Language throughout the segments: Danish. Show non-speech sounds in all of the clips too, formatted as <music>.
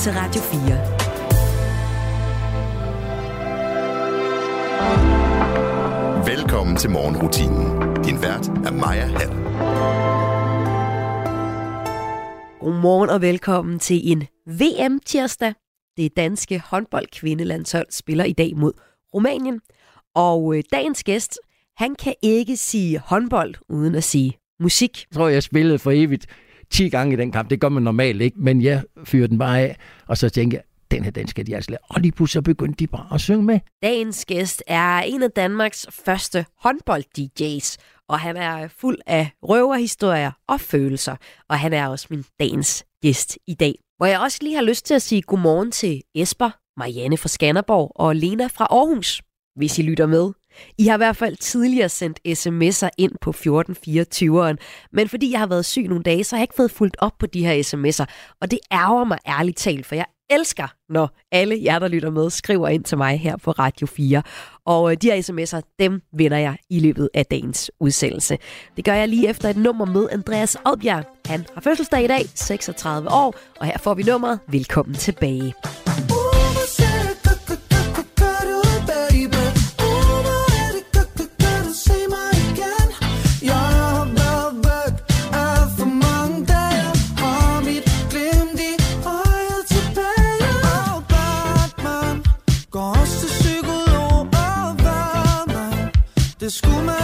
til Radio 4. Velkommen til morgenrutinen. Din vært er Maja Hall. Godmorgen og velkommen til en VM-tirsdag. Det danske håndboldkvindelandshold spiller i dag mod Rumænien. Og øh, dagens gæst, han kan ikke sige håndbold uden at sige musik. Jeg tror, jeg spillede for evigt 10 gange i den kamp. Det gør man normalt ikke, men jeg fyrer den bare af, og så tænker jeg, den her, den skal de altså lade. Og lige pludselig begyndte de bare at synge med. Dagens gæst er en af Danmarks første håndbold-DJ's, og han er fuld af røverhistorier og følelser, og han er også min dagens gæst i dag. Hvor jeg også lige har lyst til at sige godmorgen til Esper, Marianne fra Skanderborg og Lena fra Aarhus, hvis I lytter med. I har i hvert fald tidligere sendt sms'er ind på 1424'eren, men fordi jeg har været syg nogle dage, så har jeg ikke fået fuldt op på de her sms'er, og det ærger mig ærligt talt, for jeg elsker, når alle jer, der lytter med, skriver ind til mig her på Radio 4. Og øh, de her sms'er, dem vinder jeg i løbet af dagens udsendelse. Det gør jeg lige efter et nummer med Andreas Oddbjerg. Han har fødselsdag i dag, 36 år, og her får vi nummeret Velkommen tilbage. Det skulle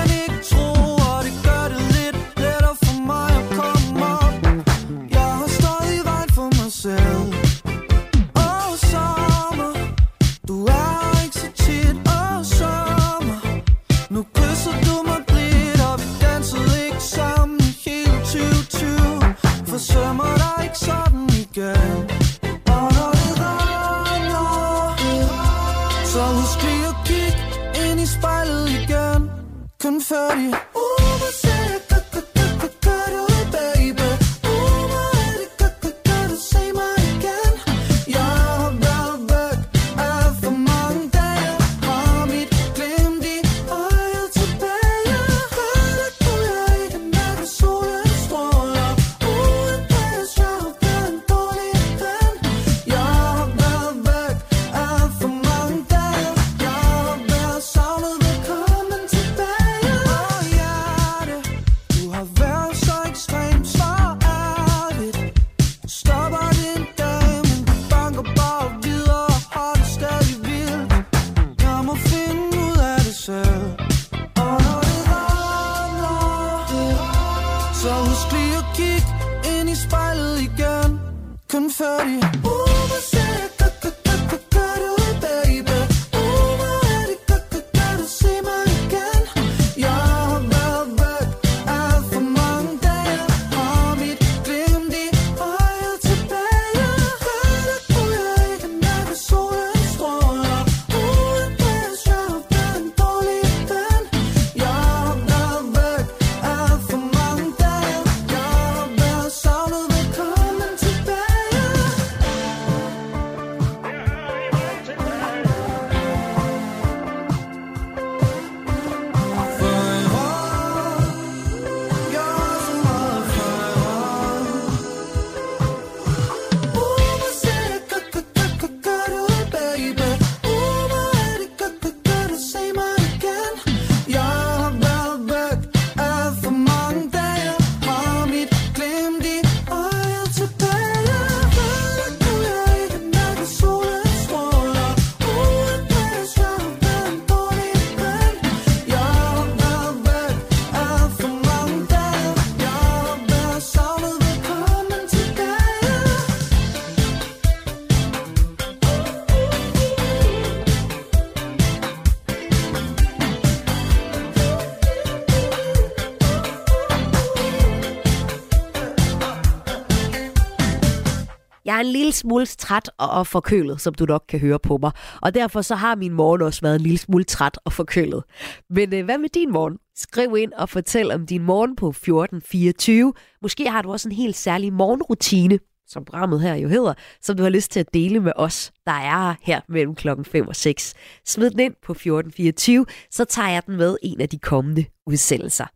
lille smule træt og forkølet, som du nok kan høre på mig. Og derfor så har min morgen også været en lille smule træt og forkølet. Men øh, hvad med din morgen? Skriv ind og fortæl om din morgen på 1424. Måske har du også en helt særlig morgenrutine, som programmet her jo hedder, som du har lyst til at dele med os, der er her mellem klokken 5 og 6. Smid den ind på 1424, så tager jeg den med en af de kommende udsendelser.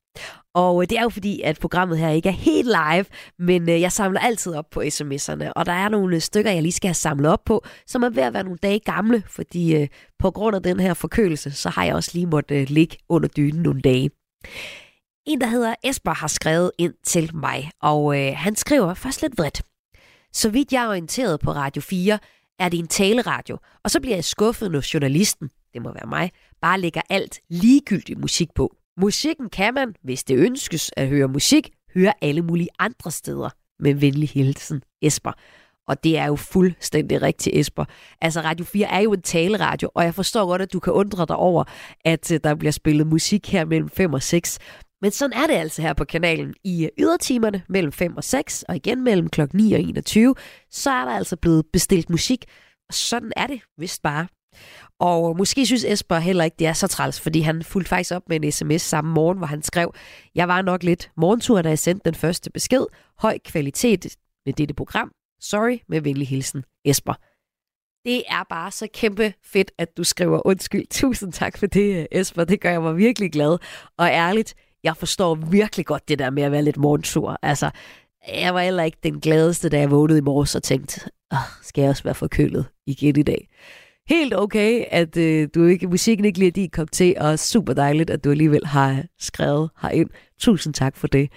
Og øh, det er jo fordi, at programmet her ikke er helt live, men øh, jeg samler altid op på sms'erne, og der er nogle øh, stykker, jeg lige skal have samlet op på, som er ved at være nogle dage gamle, fordi på grund af den her forkølelse, så har jeg også lige måttet ligge under dynen nogle dage. En, der hedder Esper, har skrevet ind til mig, og øh, han skriver først lidt vredt. Så vidt jeg er orienteret på Radio 4, er det en taleradio, og så bliver jeg skuffet, når journalisten, det må være mig, bare lægger alt ligegyldig musik på. Musikken kan man, hvis det ønskes at høre musik, høre alle mulige andre steder. Med venlig hilsen, Esper. Og det er jo fuldstændig rigtigt, Esper. Altså, Radio 4 er jo en taleradio, og jeg forstår godt, at du kan undre dig over, at øh, der bliver spillet musik her mellem 5 og 6. Men sådan er det altså her på kanalen. I øh, ydertimerne mellem 5 og 6, og igen mellem kl. 9 og 21, så er der altså blevet bestilt musik. Og sådan er det vist bare. Og måske synes Esper heller ikke, det er så træls, fordi han fulgte faktisk op med en sms samme morgen, hvor han skrev, jeg var nok lidt morgentur, da jeg sendte den første besked. Høj kvalitet med dette program. Sorry, med venlig hilsen, Esper. Det er bare så kæmpe fedt, at du skriver undskyld. <laughs> Tusind tak for det, Esper. Det gør jeg mig virkelig glad. Og ærligt, jeg forstår virkelig godt det der med at være lidt morgensur. Altså, jeg var heller ikke den gladeste, da jeg vågnede i morges og tænkte, skal jeg også være forkølet igen i dag? Helt okay, at øh, du ikke, musikken ikke lige er din kop til, og super dejligt, at du alligevel har skrevet herind. Tusind tak for det.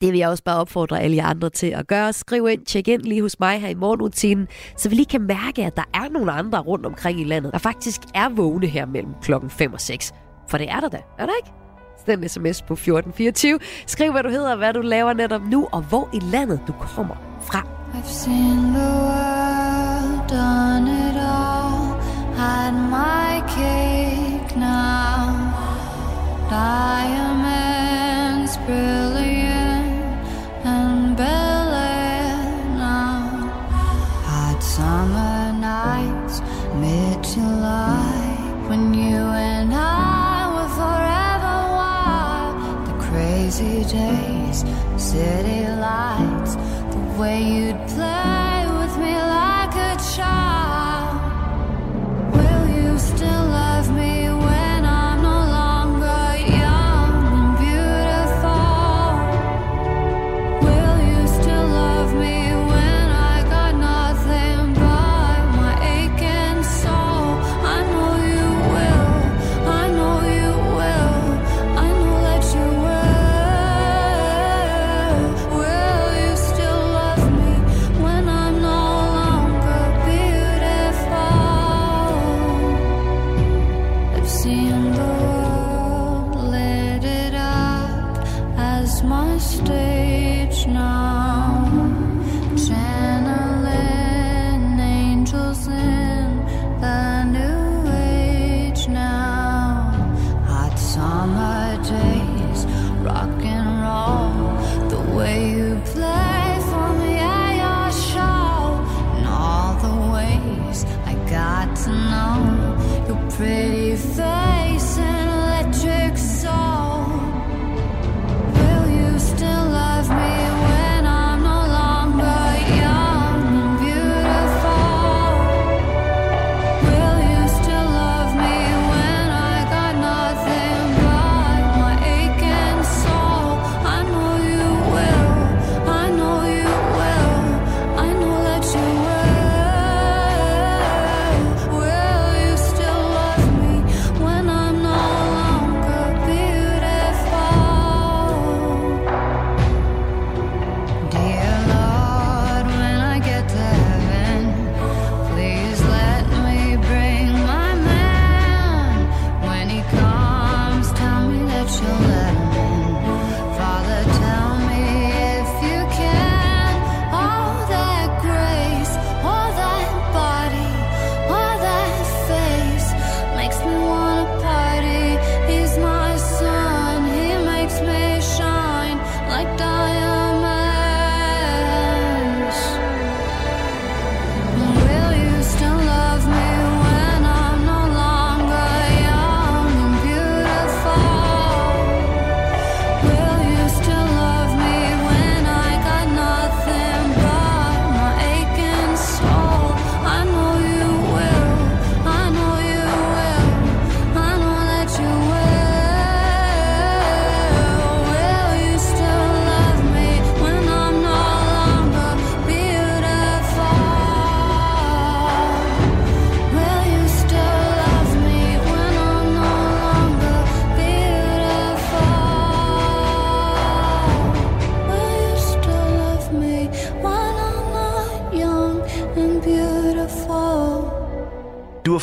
Det vil jeg også bare opfordre alle jer andre til at gøre. Skriv ind, tjek ind lige hos mig her i morgenrutinen, så vi lige kan mærke, at der er nogle andre rundt omkring i landet, der faktisk er vågne her mellem klokken 5 og 6. For det er der da, er der ikke? den sms på 1424. Skriv, hvad du hedder, hvad du laver netop nu, og hvor i landet du kommer fra. I've seen the world, done had my cake now. Diamonds brilliant and Air now. Hot summer nights, mid July, when you and I were forever wild. The crazy days, city lights, the way you'd play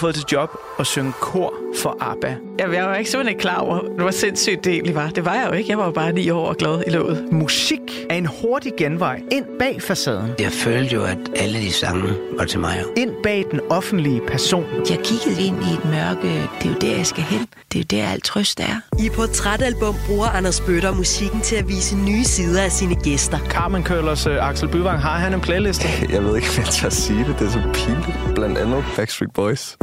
fået til job at synge kor for ABBA. Jamen, jeg var ikke simpelthen ikke klar over, hvor sindssygt det egentlig var. Det var jeg jo ikke. Jeg var jo bare ni år og glad i låget. Musik er en hurtig genvej ind bag facaden. Jeg følte jo, at alle de sange var til mig. Ind bag den offentlige person. Jeg kiggede ind i et mørke. Det er jo der, jeg skal hen. Det er jo der, alt trøst er. I Portrætalbum bruger Anders Bøtter musikken til at vise nye sider af sine gæster. Carmen Køllers uh, Axel Byvang, har han en playliste? <laughs> Jeg ved ikke, hvad jeg skal sige det. Det er så pinligt. Blandt andet Backstreet Boys.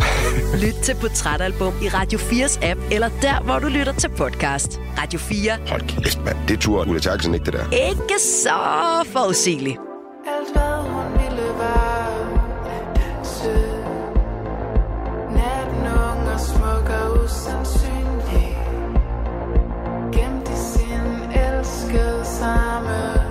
Lyt til Portrætalbum i Radio 4's app, eller der, hvor du lytter til podcast. Radio 4. Hold kæft, mand. Det tur Ulla Terkelsen ikke, det der. Ikke så forudsigeligt. Alt hvad hun ville var danse Natten ung og smuk og usandsynlig Gemt i sin elskede samme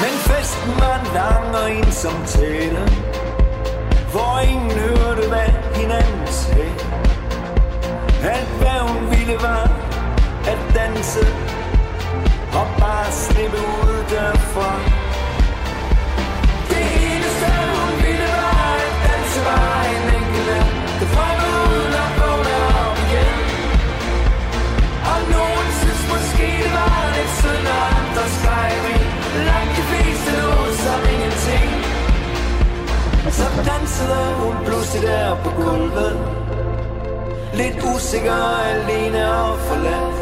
Men festen var lang og ensom tætte Hvor ingen hørte hvad hinanden sagde. Alt hvad hun ville var at danse Og bare slippe ud derfra. Så dansede hun pludselig der på gulvet. Lidt usikker, alene og forladt.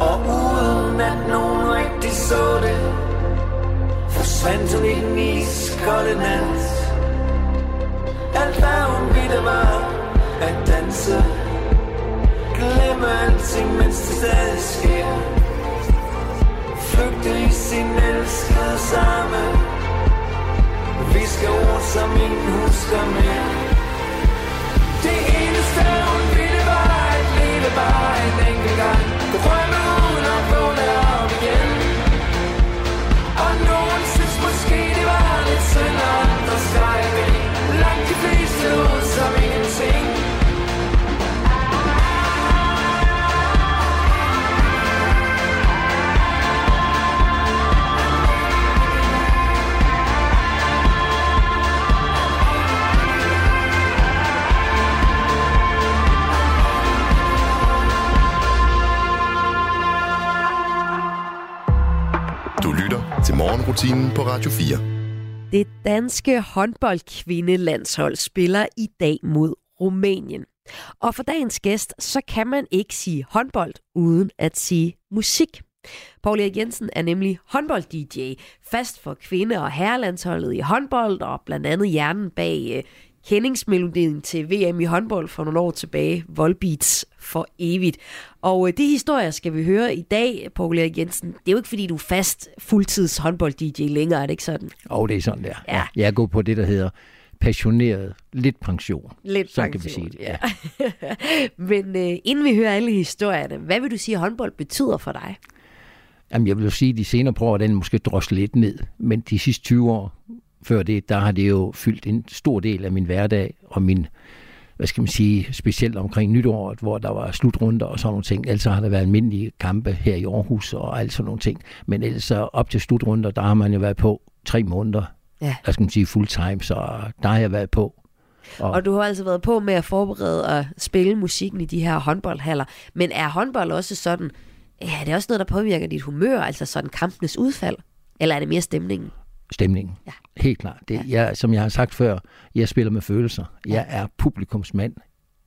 Og uden at nogen rigtig så det Forsvandt hun i den iskolde nat. Alt hvad hun ville var at danse. Glemme alting, mens det stadig sker. Flygte i sin elskede sammen Viske ord, som ingen husker mere Det eneste hun ville var at leve bare en enkelt gang. Drømme uden at vågne op igen. Og nogen synes måske det var lidt synd Og andre skreg men Langt de fleste ud som ingenting. Du lytter til morgenrutinen på Radio 4. Det danske håndboldkvindelandshold spiller i dag mod Rumænien. Og for dagens gæst, så kan man ikke sige håndbold uden at sige musik. Paul Erik Jensen er nemlig håndbold-DJ, fast for kvinde- og herrelandsholdet i håndbold, og blandt andet hjernen bag øh, kendingsmelodien til VM i håndbold for nogle år tilbage, Volbeats for evigt. Og øh, de historier skal vi høre i dag, Paul Erik Jensen. Det er jo ikke, fordi du er fast fuldtids håndbold-DJ længere, er det ikke sådan? Og det er sådan der. Ja. Jeg er gået på det, der hedder passioneret lidt pension. Lidt Så kan vi pension, sige det, ja. <laughs> Men øh, inden vi hører alle historierne, hvad vil du sige, at håndbold betyder for dig? Jamen, jeg vil jo sige, at de senere år, den måske droslet lidt ned. Men de sidste 20 år før det, der har det jo fyldt en stor del af min hverdag og min, hvad skal man sige, specielt omkring nytåret, hvor der var slutrunder og sådan nogle ting. Ellers har der været almindelige kampe her i Aarhus og alt sådan nogle ting. Men ellers op til slutrunder, der har man jo været på tre måneder. Ja. Hvad skal man sige, fulltime, så der har jeg været på. Og, og du har altså været på med at forberede og spille musikken i de her håndboldhaller. Men er håndbold også sådan, ja, det er også noget, der påvirker dit humør, altså sådan kampenes udfald? Eller er det mere stemningen? Stemningen. Ja. Helt klart. Det, jeg, som jeg har sagt før, jeg spiller med følelser. Jeg er publikumsmand.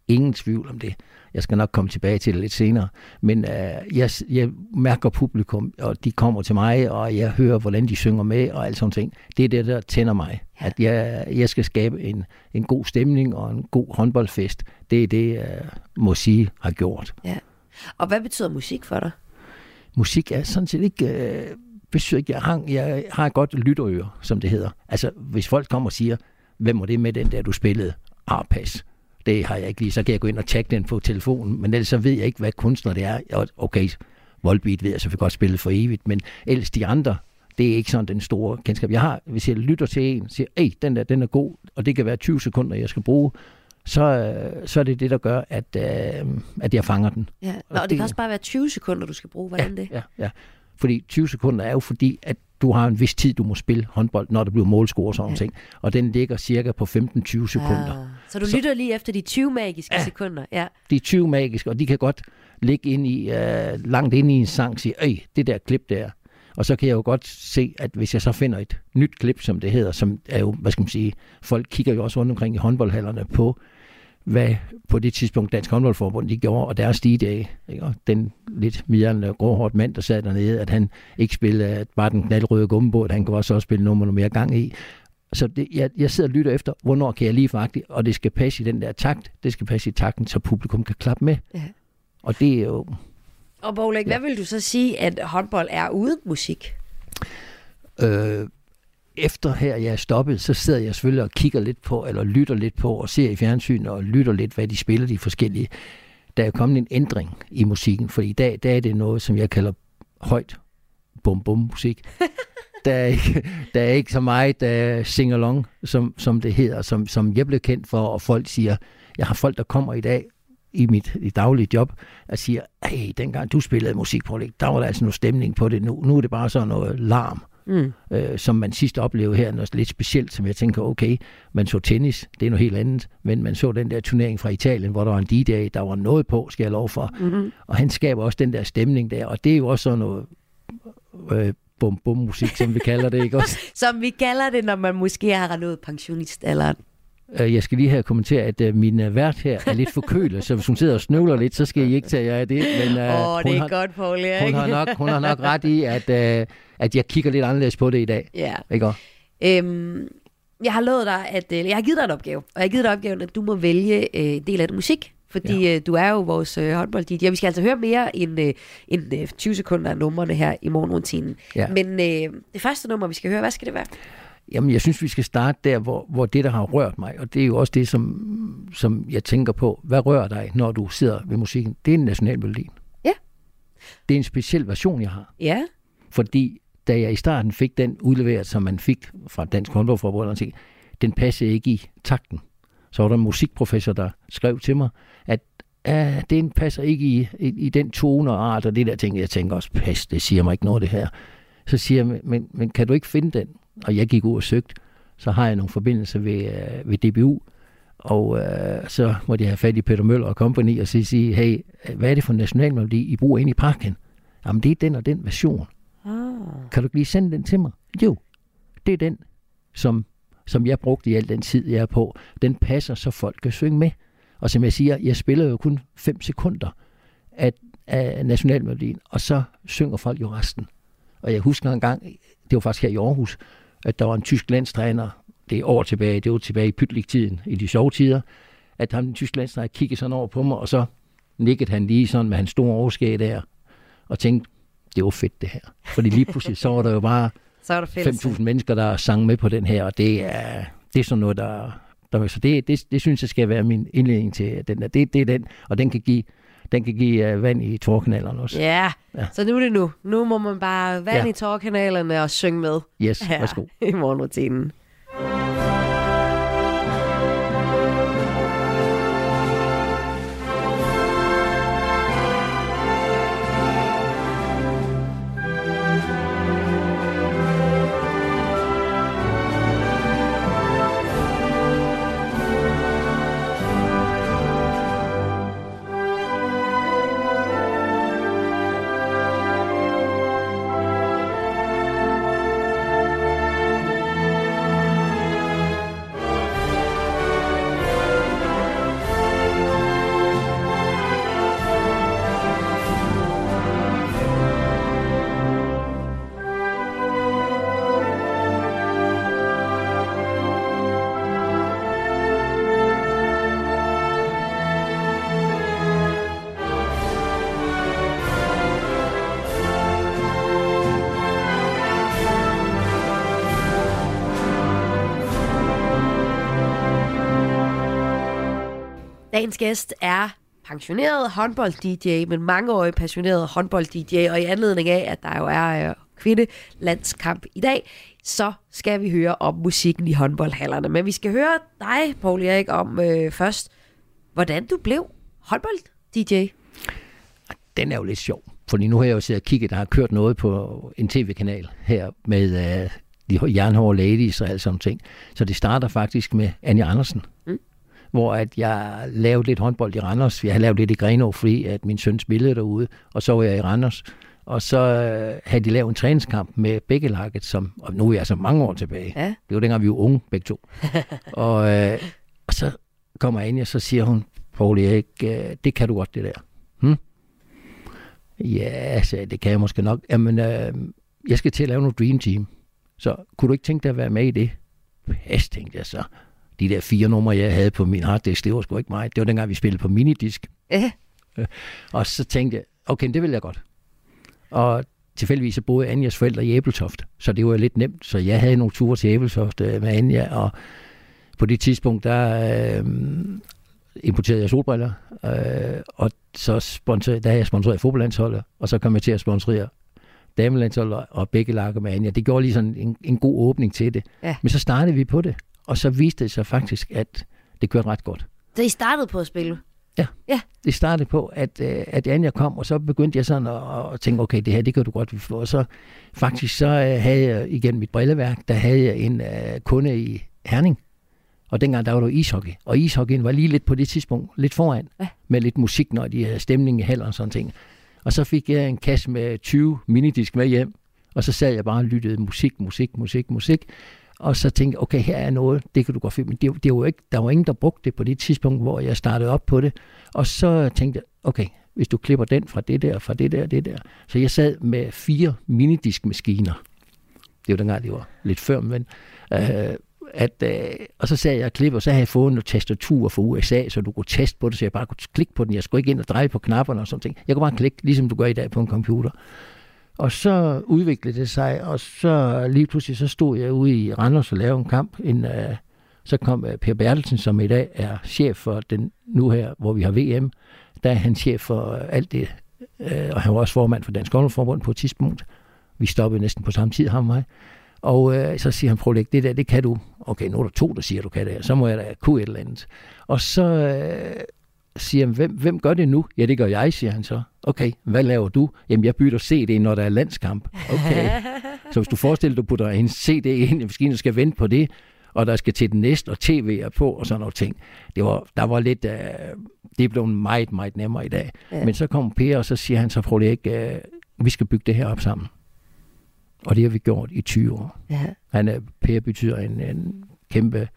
Ingen tvivl om det. Jeg skal nok komme tilbage til det lidt senere. Men øh, jeg, jeg mærker publikum, og de kommer til mig, og jeg hører, hvordan de synger med, og alt sådan ting. Det er det, der tænder mig. Ja. At jeg, jeg skal skabe en, en god stemning og en god håndboldfest. Det er det, jeg må sige har gjort. Ja. Og hvad betyder musik for dig? Musik er sådan set ikke... Øh, betyder ikke, jeg har, jeg har et godt lytterøre, som det hedder. Altså, hvis folk kommer og siger, hvem var det med den der, du spillede? Ah, pas. Det har jeg ikke lige. Så kan jeg gå ind og tjekke den på telefonen. Men ellers så ved jeg ikke, hvad kunstner det er. Og Okay, Volbeat ved jeg selvfølgelig godt spille for evigt, men ellers de andre, det er ikke sådan den store kendskab. Jeg har, hvis jeg lytter til en, siger, ej, den der, den er god, og det kan være 20 sekunder, jeg skal bruge, så, så er det det, der gør, at, øh, at jeg fanger den. Ja. Nå, og det, det kan også bare være 20 sekunder, du skal bruge. Hvordan det? Ja, ja. Fordi 20 sekunder er jo fordi, at du har en vis tid, du må spille håndbold, når der bliver målscore og sådan ja. ting. Og den ligger cirka på 15-20 sekunder. Ja. Så du lytter lige efter de 20 magiske Ja. sekunder. Ja. De er 20 magiske, og de kan godt ligge ind i, øh, langt ind i en sang og sige, øj, det der klip der. Og så kan jeg jo godt se, at hvis jeg så finder et nyt klip, som det hedder, som er jo, hvad skal man sige, folk kigger jo også rundt omkring i håndboldhallerne på, hvad på det tidspunkt Dansk Håndboldforbund de gjorde, og deres stigedage. Ikke? Og den lidt midlerne gråhårdt mand, der sad dernede, at han ikke spillede øh, bare den knaldrøde gummibåd, han kunne også også spille nummer mere gang i. Så det, jeg, jeg sidder og lytter efter, hvornår kan jeg lige faktisk, og det skal passe i den der takt, det skal passe i takten, så publikum kan klappe med. Ja. Og det er jo, Og Bolæk, ja. hvad vil du så sige, at håndbold er uden musik? øh, efter her jeg er stoppet, så sidder jeg selvfølgelig og kigger lidt på, eller lytter lidt på, og ser i fjernsyn og lytter lidt, hvad de spiller, de forskellige. Der er kommet en ændring i musikken, for i dag der er det noget, som jeg kalder højt bum-bum-musik. <laughs> der, er ikke, der er ikke så meget der sing-along, som, som det hedder, som, som jeg blev kendt for, og folk siger, jeg har folk, der kommer i dag i mit i daglige job, og siger, hey, dengang du spillede musik på der var der altså noget stemning på det, nu, nu er det bare sådan noget larm Mm. øh, som man sidst oplevede her, noget lidt specielt, som jeg tænker, okay, man så tennis, det er noget helt andet, men man så den der turnering fra Italien, hvor der var en D-dag, der var noget på, skal jeg lov for, Mm-hmm. og han skaber også den der stemning der, og det er jo også sådan noget øh, bum-bum-musik, som vi kalder det, ikke også? <laughs> Som vi kalder det, når man måske har nået pensionistalderen. Øh, Jeg skal lige have kommenteret, at øh, min øh, vært her er lidt forkølet, så hvis hun sidder og snøvler lidt, så skal I ikke tage jer af det. Men, oh, det hun er har, godt, Paul Erik. hun, har nok, hun har nok ret i, at, at jeg kigger lidt anderledes på det i dag. Ja. Ikke? Øhm, jeg har lovet dig, at jeg har givet dig en opgave, og jeg har givet dig opgaven, at du må vælge øh, en del af det musik, fordi ja. øh, du er jo vores øh, håndbold DJ. Vi skal altså høre mere end, øh, end øh, 20 sekunder af numrene her i morgenrutinen. Ja. Men øh, det første nummer, vi skal høre, hvad skal det være? Jamen, jeg synes, vi skal starte der, hvor, hvor det, der har rørt mig, og det er jo også det, som, som jeg tænker på. Hvad rører dig, når du sidder ved musikken? Det er en nationalmelodi. Ja. Det er en speciel version, jeg har. Ja. Fordi da jeg i starten fik den udleveret, som man fik fra Dansk Håndboldforbund, og tænkte, den passede ikke i takten. Så var der en musikprofessor, der skrev til mig, at ah, den passer ikke i, i, i den tone og art, og det der ting, jeg tænker også, pas, det siger mig ikke noget det her. Så siger jeg, men, men kan du ikke finde den? Og jeg gik ud og søgte, så har jeg nogle forbindelser ved, øh, ved DBU, og øh, så må de have fat i Peter Møller og company og så sige, hey, hvad er det for en nationalmelodi, I bruger inde i parken? Jamen, det er den og den version. Ah. Kan du lige sende den til mig? Jo, det er den, som, som jeg brugte i al den tid, jeg er på. Den passer, så folk kan synge med. Og som jeg siger, jeg spiller jo kun 5 sekunder af, af nationalmelodien, og så synger folk jo resten. Og jeg husker en gang, det var faktisk her i Aarhus, at der var en tysk landstræner, det er år tilbage, det var tilbage i pytlik-tiden, i de sjove tider, at ham, den tyske landstræner, kiggede sådan over på mig, og så nikkede han lige sådan med hans store overskæg der, og tænkte, det var fedt det her. Fordi lige pludselig så var der jo bare <laughs> Så er der fælles. 5.000 mennesker, der sang med på den her, og det er, det er sådan noget, der... der så det, det, det, synes jeg skal være min indledning til den der. Det, det er den, og den kan give, den kan give uh, vand i tårkanalerne også. Ja. Ja. så nu er det nu. Nu må man bare vand Ja. i tårkanalerne og synge med. Yes, værsgo. i morgenrutinen. Dagens gæst er pensioneret håndbold-DJ, men mangeårig passioneret håndbold-DJ, og i anledning af, at der jo er øh, kvindelandskamp i dag, så skal vi høre om musikken i håndboldhallerne. Men vi skal høre dig, Paul Erik, om øh, først, hvordan du blev håndbold-DJ. Den er jo lidt sjov, fordi nu har jeg jo siddet og kigget, der har kørt noget på en tv-kanal her med øh, de jernhårde ladies og alt sådan ting. Så det starter faktisk med Anja Andersen, Mm. Hvor at jeg lavede lidt håndbold i Randers. Jeg har lavet lidt i Grenaa, fordi at min søn spillede derude, og så var jeg i Randers. Og så øh, havde de lavet en træningskamp med Bækkelaget, som, og nu er jeg så mange år tilbage. Ja. Det var dengang, vi var unge, begge to. <laughs> og, øh, og så kommer Anja, så siger hun, Paul Erik, øh, det kan du godt, det der. Hm? Ja, så det kan jeg måske nok. Jamen, øh, jeg skal til at lave noget Dream Team. Så kunne du ikke tænke dig at være med i det? Pas, tænkte jeg så. De der fire numre, jeg havde på min harddisk, det var sgu ikke mig. Det var dengang, vi spillede på minidisk. Ja. Og så tænkte jeg, okay, det vil jeg godt. Og tilfældigvis så boede Anjas forældre i Æbeltoft, så det var lidt nemt. Så jeg havde nogle ture til Æbeltoft øh, med Anja, og på det tidspunkt, der øh, importerede jeg solbriller, øh, og så sponsor, der havde jeg sponsoreret fodboldlandsholdet, og så kom jeg til at sponsorere damelandsholdet og begge lakker med Anja. Det gjorde lige sådan en, en god åbning til det. Ja. Men så startede vi på det, og så viste det sig faktisk, at det kørte ret godt. Så I startede på at spille? Det startede på, at, øh, at Anja kom, og så begyndte jeg sådan at, at tænke, okay, det her, det kan du godt få. Og så faktisk så øh, havde jeg igen mit brilleværk, der havde jeg en øh, kunde i Herning. Og dengang der var der ishockey. Og ishockeyen var lige lidt på det tidspunkt, lidt foran, Ja. med lidt musik, når de havde stemning i hallen og sådan ting. Og så fik jeg en kasse med 20 minidisk med hjem, og så sad jeg bare og lyttede musik, musik, musik, musik. Og så tænkte okay, her er noget, det kan du godt finde. Men det, det var jo ikke, der var ingen, der brugte det på det tidspunkt, hvor jeg startede op på det. Og så tænkte jeg, okay, hvis du klipper den fra det der, fra det der, det der. Så jeg sad med fire minidiskmaskiner. Det var dengang, det var lidt før, men... Øh, at, øh, og så sagde jeg og klippe, og så havde jeg fået noget tastatur fra USA, så du kunne teste på det, så jeg bare kunne klikke på den. Jeg skulle ikke ind og dreje på knapperne og sådan ting. Jeg kunne bare klikke, ligesom du gør i dag på en computer. Og så udviklede det sig, og så lige pludselig så stod jeg ude i Randers og lavede en kamp. En, uh, så kom uh, Per Bertelsen, som i dag er chef for den nu her, hvor vi har VM. Der er han chef for uh, alt det, uh, og han var også formand for Dansk Håndboldforbund på et tidspunkt. Vi stoppede næsten på samme tid, ham og mig. Og øh, så siger han, prøv at det der, det kan du. Okay, nu er der to, der siger, du kan det her. Så må jeg da kunne et eller andet. Og så øh, siger hvem, hvem gør det nu? Ja, det gør jeg, siger han så. Okay, hvad laver du? Jamen, jeg bytter CD, når der er landskamp. Okay. så hvis du forestiller dig, du putter en CD ind i maskinen skal vente på det, og der skal til den næste, og tv er på, og sådan noget ting. Det var, der var lidt, øh, det er blevet meget, meget nemmere i dag. Ja. Ja. Men så kom Per, og så siger han så, prøv lige ikke, øh, vi skal bygge det her op sammen. Og det har vi gjort i 20 år. Ja. Han er, Per betyder en, en kæmpe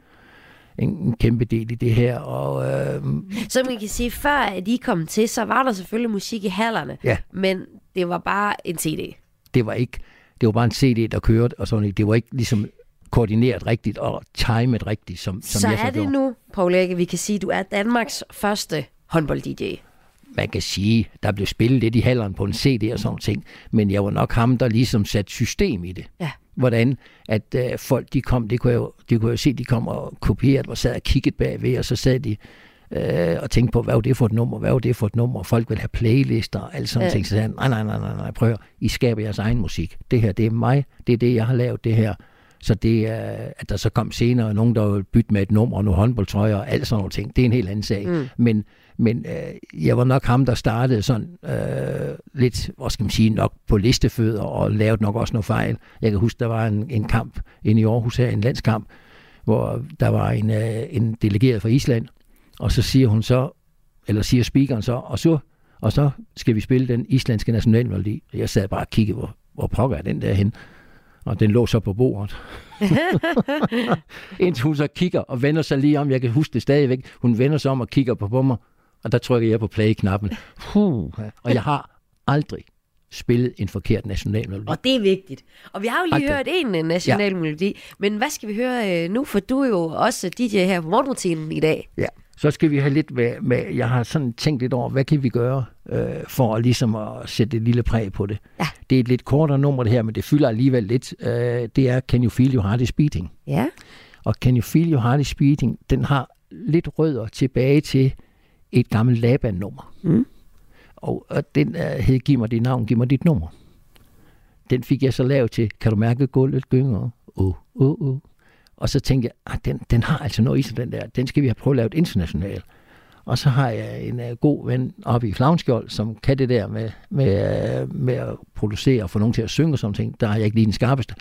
en, en kæmpe del i det her. Og, øh, Så man kan sige, før at I kom til, så var der selvfølgelig musik i hallerne, Ja. men det var bare en CD. det var ikke, det var bare en CD, der kørte, og sådan, det var ikke ligesom koordineret rigtigt og timet rigtigt, som, som så jeg så er det gjorde. nu, Paul Erik, vi kan sige, at du er Danmarks første håndbold-DJ. man kan sige, der blev spillet lidt i halleren på en CD og sådan ting, men jeg var nok ham, der ligesom satte system i det. Ja. Hvordan at øh, folk, de kom, det kunne, jeg jo, de kunne jeg jo se, de kom og kopierede og sad og kiggede bagved, og så sad de øh, og tænkte på, hvad var det for et nummer, hvad var det for et nummer, og folk ville have playlister og alt sådan Ja. ting. Så sagde nej, nej, nej, nej, nej, prøv. I skaber jeres egen musik. Det her, det er mig, det er det, jeg har lavet det her. Så det er, at der så kom senere nogen, der ville bytte med et nummer og nogle håndboldtrøjer og alt sådan nogle ting. Det er en helt anden sag. Mm. Men, men øh, jeg var nok ham, der startede sådan øh, lidt, hvad skal man sige, nok på listefødder og lavede nok også noget fejl. Jeg kan huske, der var en, en kamp inde i Aarhus her, en landskamp, hvor der var en, øh, en delegeret fra Island, og så siger hun så, eller siger speakeren så, og så, og så skal vi spille den islandske nationalmelodi. Jeg sad bare og kiggede, hvor, hvor pokker er den der hen. Og den lå så på bordet. <laughs> <laughs> Indtil hun så kigger og vender sig lige om. Jeg kan huske det stadigvæk. Hun vender sig om og kigger på, på mig. Og der trykker jeg på play-knappen. Puh. Og jeg har aldrig spillet en forkert nationalmelodi. Og det er vigtigt. Og vi har jo lige Aldrig. hørt en øh, national ja. men hvad skal vi høre øh, nu? For du er jo også DJ her på morgenrutinen i dag. Ja. Så skal vi have lidt med, med, jeg har sådan tænkt lidt over, hvad kan vi gøre øh, for at ligesom at sætte et lille præg på det. Ja. Det er et lidt kortere nummer det her, men det fylder alligevel lidt. Øh, det er Can You Feel Your Heart Is Beating. Ja. Og Can You Feel Your Heart Is Beating, den har lidt rødder tilbage til et gammelt Laban-nummer. Mm. Og, og den uh, hed Giv mig dit navn, giv mig dit nummer. Den fik jeg så lavet til, kan du mærke gulvet gynger? Åh, åh, åh. Og så tænkte jeg, at den, den har altså noget i sig, den der. Den skal vi have prøvet at lave internationalt. Og så har jeg en uh, god ven oppe i Flavnskjold, som kan det der med, med, uh, med at producere og få nogen til at synge og sådan ting. Der er jeg ikke lige den skarpeste.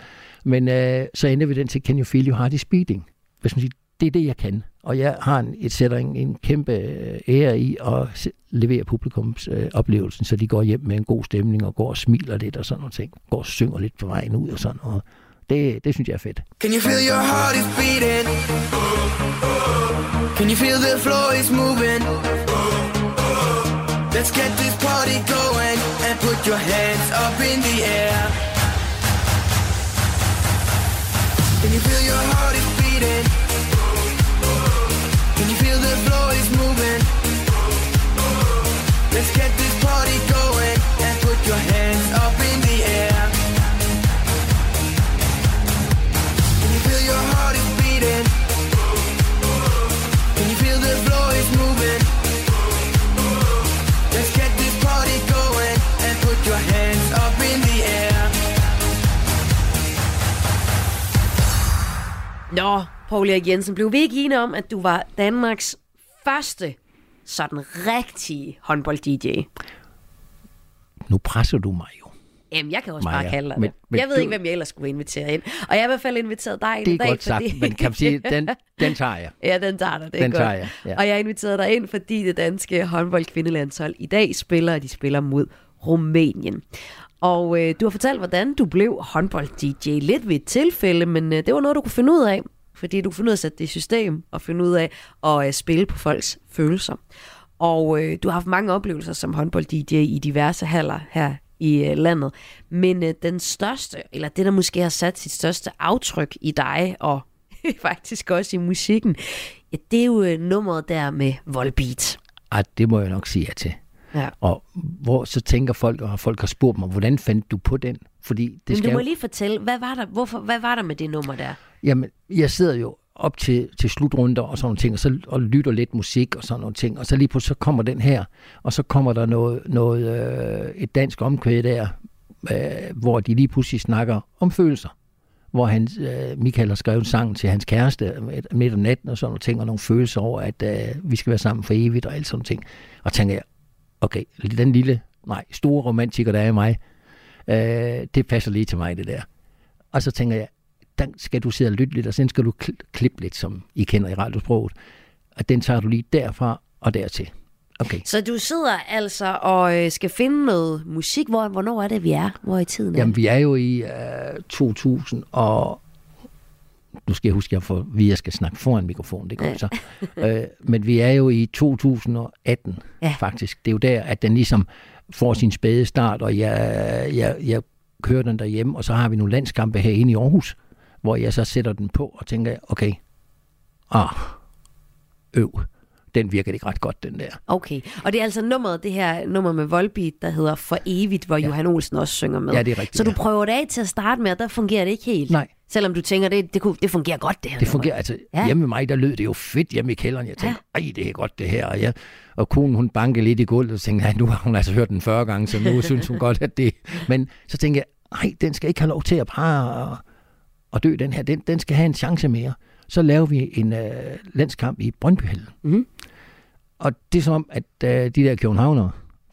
Men uh, så ender vi den til Can You Feel Your Heart is Beating. Hvis man siger, det er det, jeg kan. Og jeg har en, et sætter en, en kæmpe øh, ære i at levere publikums øh, oplevelsen, så de går hjem med en god stemning og går og smiler lidt og sådan noget ting. Går og synger lidt på vejen ud og sådan noget. Det, det synes jeg er fedt. Can you feel your heart is beating? Can you feel the floor is moving? Let's get this party going and put your hands up in the air. Can you feel your heart is beating? Can you feel the floor is moving? Let's get this party going and put your hands up in the air. Can you feel your heart is beating? Can you feel the floor is moving? Let's get this party going and put your hands up in the air. Nå, Paul Erik Jensen, blev vi ikke enige om, at du var Danmarks første sådan rigtige håndbold-DJ? Nu presser du mig jo. Jamen, jeg kan også Maja, bare kalde dig men- det. men Jeg ved du- ikke, hvem jeg ellers skulle invitere ind. Og jeg har i hvert fald inviteret dig ind Det i er dag, godt sagt, fordi... men kan man sige, den, <laughs> den tager jeg. Ja, den tager dig. Det er Den godt. tager jeg, ja. Og jeg har inviteret dig ind, fordi det danske håndboldkvindelandshold i dag spiller, og de spiller mod Rumænien. Og øh, du har fortalt, hvordan du blev håndbold-DJ. Lidt ved et tilfælde, men øh, det var noget, du kunne finde ud af. Fordi du kunne finde ud af at sætte det i system, og finde ud af at øh, spille på folks følelser. Og øh, du har haft mange oplevelser som håndbold-DJ i diverse haller her i øh, landet. Men øh, den største, eller det, der måske har sat sit største aftryk i dig, og <laughs> faktisk også i musikken, ja, det er jo øh, nummeret der med Volbeat. Ej, det må jeg nok sige ja til. Ja. Og hvor så tænker folk, og folk har spurgt mig, hvordan fandt du på den? Fordi det Men skal du må lige fortælle, hvad var der, hvorfor, hvad var der med det nummer der? Jamen, jeg sidder jo op til, til slutrunder og sådan nogle ting, og så og lytter lidt musik og sådan nogle ting, og så lige pludselig så kommer den her, og så kommer der noget, noget øh, et dansk omkvæd der, øh, hvor de lige pludselig snakker om følelser. Hvor han, øh, Michael har skrevet sangen til hans kæreste midt- midt om natten og sådan nogle ting, og nogle følelser over, at øh, vi skal være sammen for evigt og alt sådan ting. Og tænker jeg, okay, den lille, nej, store romantiker, der er i mig, øh, det passer lige til mig, det der. Og så tænker jeg, den skal du sidde og lytte lidt, og så skal du kl- klippe lidt, som I kender i radiosproget. Og den tager du lige derfra og dertil. Okay. Så du sidder altså og øh, skal finde noget musik. Hvor, hvornår er det, vi er? Hvor i tiden er Jamen, vi er jo i øh, 2000 og... Nu skal jeg huske, at jeg, får, vi jeg skal snakke foran mikrofonen, det jeg så. øh, men vi er jo i 2018, Ja. faktisk. Det er jo der, at den ligesom får sin spæde start, og jeg, jeg, jeg kører den derhjemme, og så har vi nogle landskampe herinde i Aarhus, hvor jeg så sætter den på og tænker, okay, ah, øv, den virker ikke ret godt, den der. Okay, og det er altså nummeret, det her nummer med Volbeat, der hedder For Evigt, hvor ja. Johan Olsen også synger med. Ja, det er rigtigt, Så du ja. prøver det af til at starte med, og der fungerer det ikke helt? Nej. Selvom du tænker, det, det, kunne, det fungerer godt, det her Det fungerer, altså Ja. hjemme med mig, der lød det jo fedt hjemme i kælderen. Jeg tænkte, ej, det er godt det her. Og, jeg, og konen, hun bankede lidt i gulvet, og tænkte, nej, nu har hun altså hørt den 40 gange, så nu <laughs> synes hun godt, at det... Men så tænkte jeg, nej, den skal ikke have lov til at bare at dø, den her. Den, den skal have en chance mere. Så laver vi en øh, landskamp i Brøndbyhallen. Mhm. Og det er som om, at øh, de der københavnere,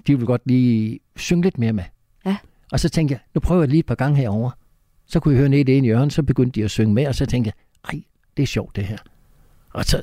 de vil godt lige synge lidt mere med. Ja. Og så tænkte jeg, nu prøver jeg lige et par gange herover. Så kunne jeg høre ned i det ene hjørne, så begyndte de at synge med, og så tænkte jeg, ej, det er sjovt det her. Og så,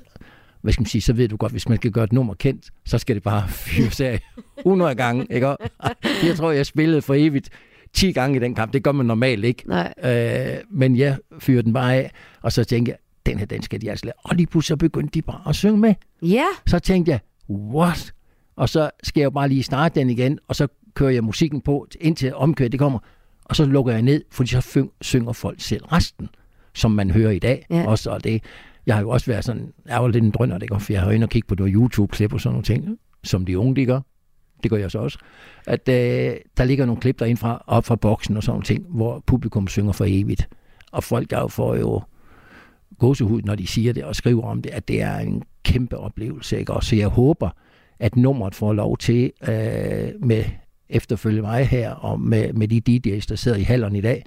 hvad skal man sige, så ved du godt, hvis man skal gøre et nummer kendt, så skal det bare <laughs> fyres af 100 gange, ikke? Og <laughs> Jeg tror, jeg spillede for evigt 10 gange i den kamp. Det gør man normalt ikke. Nej. Øh, men jeg fyrede den bare af, og så tænkte jeg, den her, den skal de altså lave. Og lige pludselig så begyndte de bare at synge med. Ja. Så tænkte jeg, what? Og så skal jeg jo bare lige starte den igen, og så kører jeg musikken på, indtil omkøret det kommer. Og så lukker jeg ned, fordi så synger folk selv resten, som man hører i dag. Ja. Også, og det, jeg har jo også været sådan, jeg var lidt en drønner, det går, for jeg har jo inde og kigge på noget YouTube-klip og sådan nogle ting, som de unge, de gør. Det gør jeg så også. At øh, der ligger nogle klip derinde fra, op fra boksen og sådan nogle ting, hvor publikum synger for evigt. Og folk der får jo gåsehud, når de siger det og skriver om det, at det er en kæmpe oplevelse. Ikke? Og så jeg håber, at nummeret får lov til øh, med efterfølge mig her, og med, med de DJ's, der sidder i hallerne i dag,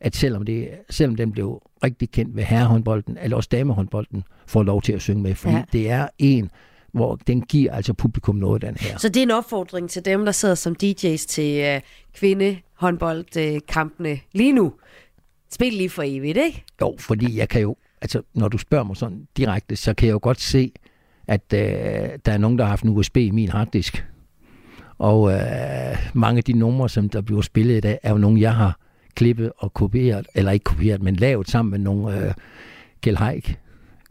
at selvom, det, selvom den blev rigtig kendt ved herrehåndbolden, eller også damehåndbolden, får lov til at synge med. Fordi Ja. det er en, hvor den giver altså publikum noget, den her. Så det er en opfordring til dem, der sidder som DJ's til øh, kvindehåndboldkampene lige nu. Spil lige for evigt, ikke? Jo, fordi jeg kan jo, altså når du spørger mig sådan direkte, så kan jeg jo godt se, at øh, der er nogen, der har haft en USB i min harddisk. Og øh, mange af de numre, som der bliver spillet i dag, er jo nogle, jeg har klippet og kopieret, eller ikke kopieret, men lavet sammen med nogle øh, Kjell Haik,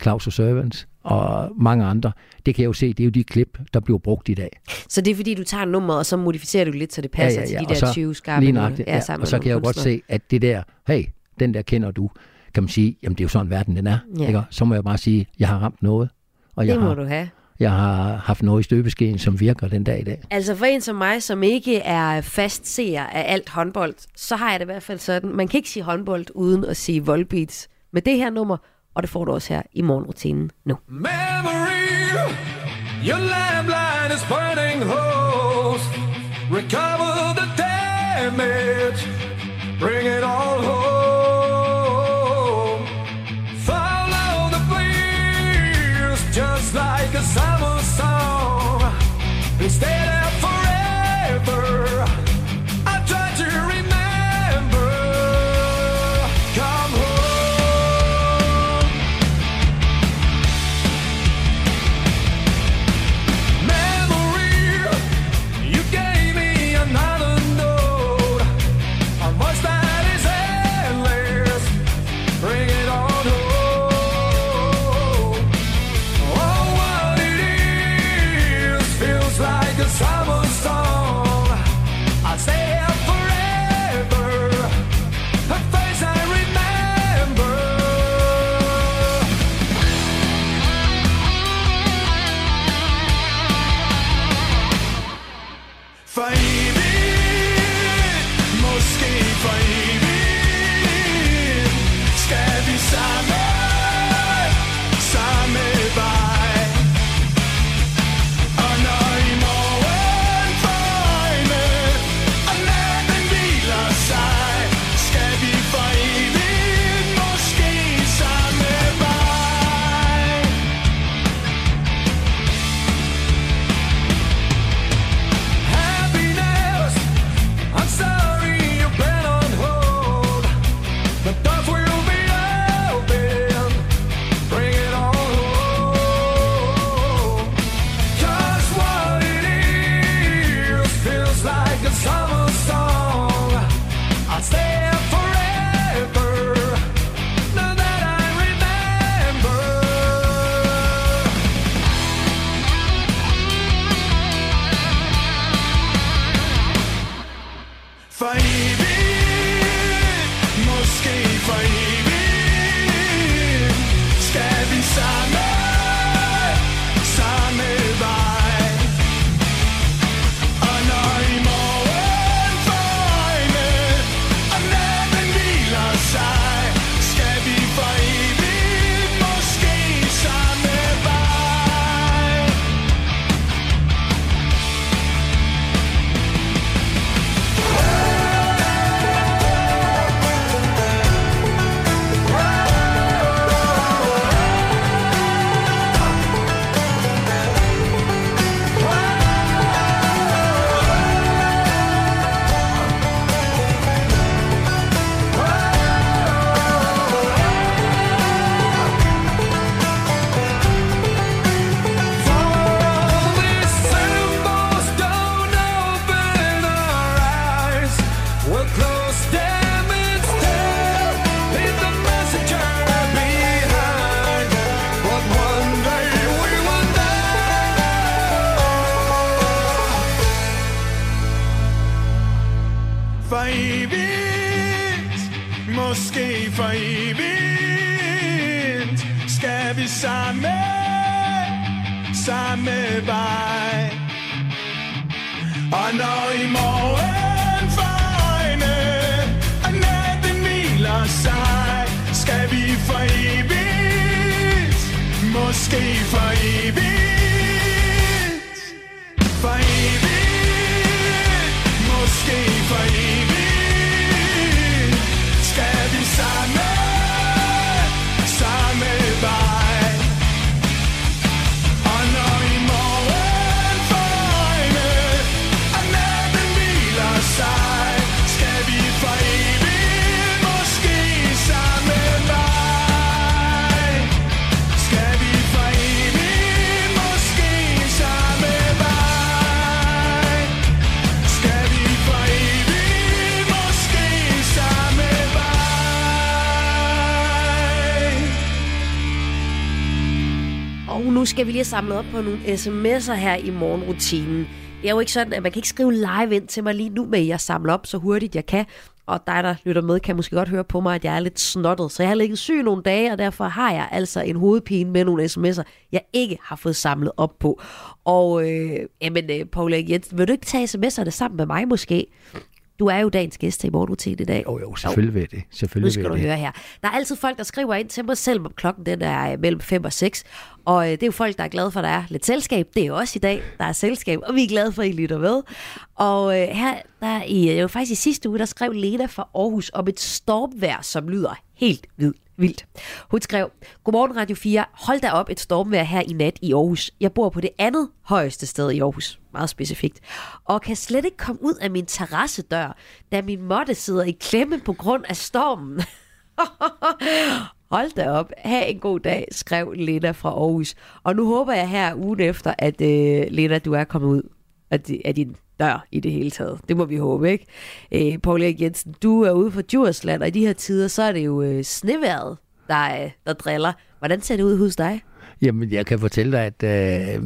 Claus og Servants og mange andre. Det kan jeg jo se, det er jo de klip, der bliver brugt i dag. Så det er fordi, du tager nummeret, og så modificerer du lidt, så det passer til de og der så 20 skarpe lige nøjagtigt, ja, sammen og så kan jeg jo godt se, at det der, hey, den der kender du, kan man sige, jamen det er jo sådan verden den er. Ja. Ikke? Så må jeg bare sige, jeg har ramt noget. Og jeg Det må har, du have. jeg har haft noget i støbeskeen, som virker den dag i dag. Altså for en som mig, som ikke er fast seer af alt håndbold, så har jeg det i hvert fald sådan. Man kan ikke sige håndbold uden at sige voldbeats med det her nummer, og det får du også her i morgenrutinen nu. Memory, your landline is burning holes. Recover the damage, bring it all home. Samlet op på nogle sms'er her i morgenrutinen. Det er jo ikke sådan, at man kan ikke skrive live ind til mig lige nu, men jeg samler op så hurtigt jeg kan. Og dig, der lytter med, kan måske godt høre på mig, at jeg er lidt snottet. Så jeg har ligget syg nogle dage, og derfor har jeg altså en hovedpine med nogle sms'er, jeg ikke har fået samlet op på. Og øh, jamen, øh, Paul Jensen, vil du ikke tage sms'erne sammen med mig måske? Du er jo dagens gæst i morgenrutinen i dag. Jo, jo, selvfølgelig jeg det. Selvfølgelig Nu skal du det. høre her. Der er altid folk, der skriver ind til mig, selvom klokken den er øh, mellem 5 og 6. Og øh, det er jo folk, der er glade for, at der er lidt selskab. Det er jo også i dag, der er selskab, og vi er glade for, at I lytter med. Og øh, her, der i, det var faktisk i sidste uge, der skrev Lena fra Aarhus om et stormvejr, som lyder helt vildt. Vildt. Hun skrev, Godmorgen Radio 4, hold da op et stormvejr her i nat i Aarhus. Jeg bor på det andet højeste sted i Aarhus, meget specifikt, og kan slet ikke komme ud af min terrassedør, da min måtte sidder i klemme på grund af stormen. <laughs> Hold da op. Ha' en god dag, skrev Lena fra Aarhus. Og nu håber jeg her ugen efter, at øh, Lena, du er kommet ud af, af din dør i det hele taget. Det må vi håbe, ikke? Øh, Paul Erik Jensen, du er ude for Djursland, og i de her tider, så er det jo øh, sneværet, der, øh, der driller. Hvordan ser det ud hos dig? Jamen, jeg kan fortælle dig, at øh,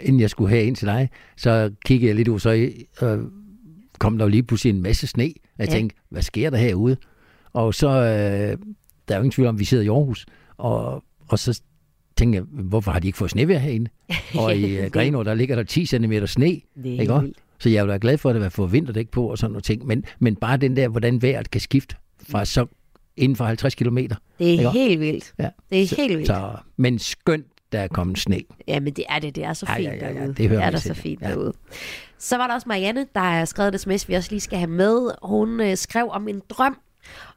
inden jeg skulle have ind til dig, så kiggede jeg lidt ud, så øh, kom der jo lige pludselig en masse sne. Jeg Ja. tænkte, hvad sker der herude? Og så, øh, der er jo ingen tvivl om, vi sidder i Aarhus, og, og så tænkte jeg, hvorfor har de ikke fået snevejr herinde? <laughs> Og i øh, Grenaa, der ligger der 10 cm sne, Det er ikke vildt. Så jeg er jo da glad for, at der får vinterdæk på og sådan nogle ting. Men, men bare den der, hvordan vejret kan skifte fra så inden for 50 km. Det er Ikke? helt vildt. Ja. Det er Så- helt vildt. Så, men skønt, der er kommet sne. Jamen det er det, det er så Ja, fint ja, ja, ja, derude. det hører er man der så fint Ja. derude. Så var der også Marianne, der har skrevet et sms, vi også lige skal have med. Hun øh, skrev om en drøm,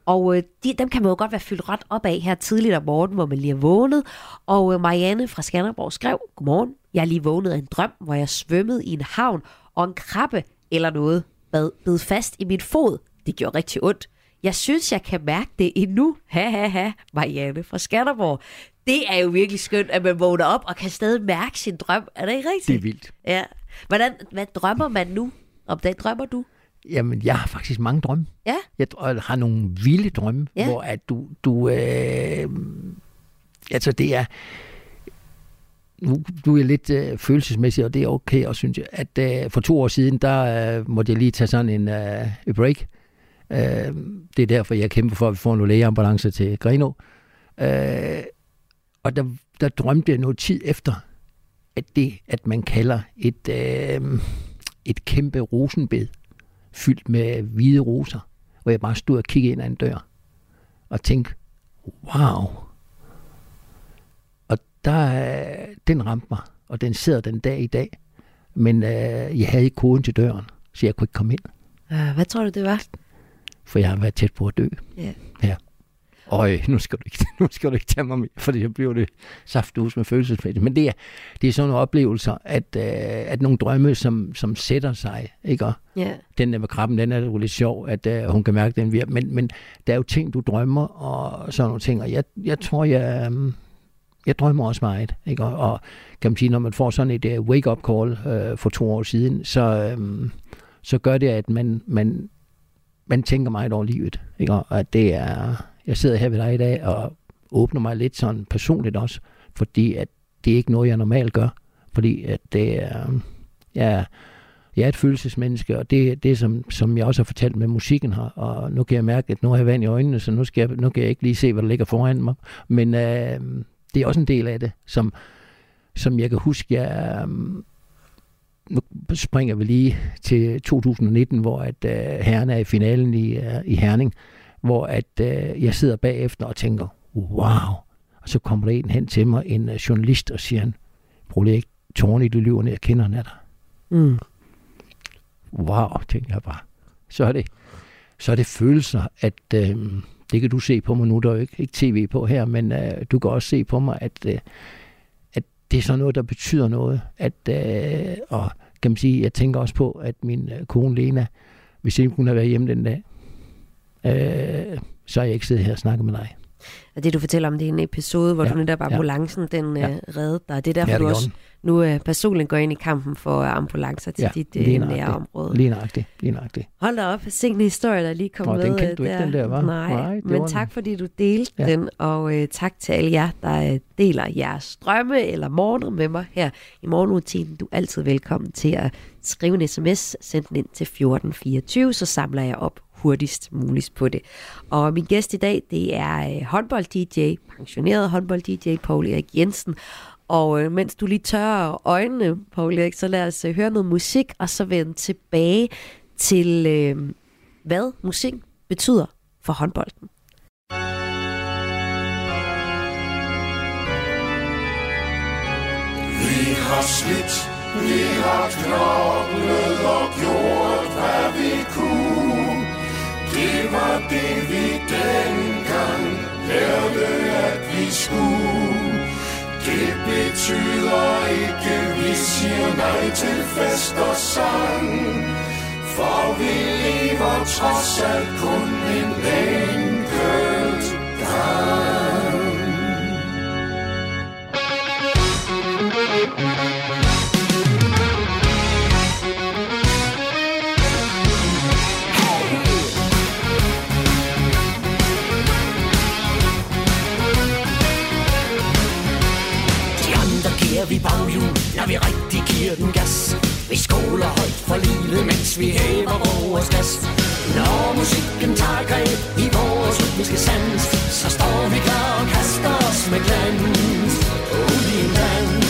og øh, de, dem kan man jo godt være fyldt ret op af her tidligt om morgenen, hvor man lige er vågnet. Og øh, Marianne fra Skanderborg skrev, Godmorgen, jeg er lige vågnet af en drøm, hvor jeg svømmede i en havn, og en krabbe eller noget bad, bed fast i min fod. Det gjorde rigtig ondt. Jeg synes, jeg kan mærke det endnu. Ha, ha, ha. Marianne fra Skanderborg. Det er jo virkelig skønt, at man vågner op og kan stadig mærke sin drøm. Er det ikke rigtigt? Det er vildt. Ja. Hvordan, hvad drømmer man nu? Om det drømmer du? Jamen, jeg har faktisk mange drømme. Ja. Jeg har nogle vilde drømme, Ja. hvor at du... du øh, altså, det er... Nu, du er lidt øh, følelsesmæssig, og det er okay, og synes jeg, at øh, for to år siden, der øh, måtte jeg lige tage sådan en øh, et break. Øh, det er derfor, jeg kæmper for, at vi får en lægeambulance til Greno. Øh, og der, der drømte jeg noget tid efter, at det, at man kalder et, øh, et kæmpe rosenbed, fyldt med hvide roser, hvor jeg bare stod og kiggede ind ad en dør og tænkte, wow. Der, øh, den ramte mig, og den sidder den dag i dag. Men øh, jeg havde ikke koden til døren, så jeg kunne ikke komme ind, hvad tror du, det var? for jeg har været tæt på at dø. Ja. ja. Øj, nu skal, du ikke, <laughs> nu skal du ikke tage mig med, fordi jeg bliver det saftus med følelsesmæssigt. Men det er, det er sådan nogle oplevelser, at, øh, at nogle drømme, som, som sætter sig, ikke? Og Ja. den der med krabben, den er jo lidt sjov, at uh, hun kan mærke, den virker. Men, men der er jo ting, du drømmer, og sådan nogle ting. Og jeg, jeg tror, jeg, um, jeg drømmer også meget. Ikke? Og, og kan man sige, når man får sådan et uh, wake-up call uh, for to år siden, så, um, så gør det, at man, man, man tænker meget over livet. Ikke? Og at det er, jeg sidder her ved dig i dag og åbner mig lidt sådan personligt også, fordi at det er ikke noget, jeg normalt gør. Fordi at det er, um, jeg, jeg er et følelsesmenneske, og det er det, som, som jeg også har fortalt med musikken her. Og nu kan jeg mærke, at nu har jeg vand i øjnene, så nu, skal jeg, nu kan jeg ikke lige se, hvad der ligger foran mig. Men øh, det er også en del af det, som, som jeg kan huske, jeg, øh, nu springer vi lige til 2019, hvor at øh, herren er i finalen i, øh, i Herning, hvor at øh, jeg sidder bagefter og tænker, wow. Og så kommer der en hen til mig, en øh, journalist, og siger han, prøv lige ikke tårne i det lyverne, jeg kender han er der. Mm. Wow, tænker jeg bare. Så er det, så er det følelser, at øh, det kan du se på mig nu, der er jo ikke, ikke tv på her, men øh, du kan også se på mig, at, øh, at det er sådan noget, der betyder noget. At, øh, og kan man sige, jeg tænker også på, at min øh, kone Lena, hvis ikke hun havde været hjemme den dag, øh, så har jeg ikke siddet her og snakket med dig. Og det, du fortæller om, det er en episode, hvor Ja, ja. du netop ja. ambulancen, den Ja. ja. reddede dig. Det er derfor, Ja, ja, det du også nu øh, personligt går ind i kampen for ambulancer til Ja, dit øh, nøjagtigt. nære område. Lige nøjagtigt, lige nøjagtigt. Hold da op, sikke en historie, der lige kom Nå, med. den kendte øh, du ikke, den der, hva'? Nej, Nej, men var tak den. fordi du delte Ja. ja. den, og øh, tak til alle jer, der øh, deler jeres drømme eller morgener med mig her i morgenrutinen. Du er altid velkommen til at skrive en sms, send den ind til 1424, så samler jeg op hurtigst muligt på det. Og min gæst i dag, det er øh, håndbold-DJ, pensioneret håndbold-DJ Paul Erik Jensen. Og øh, mens du lige tørrer øjnene, Paul Erik, så lad os øh, høre noget musik, og så vende tilbage til, øh, hvad musik betyder for håndbolden. Vi har slidt, vi har knoklet og gjort, hvad vi kunne. Det var det, vi dengang lærte, at vi skulle. Det betyder ikke, vi siger nej til fest og sang. For vi lever trods alt kun en enkelt gang. Jul, baghjul, når vi rigtig giver den gas. Vi skåler højt for livet, mens vi hæver vores gas. Når musikken tager greb i vores rytmiske sans, så står vi klar og kaster os med glans. Ud i en dans.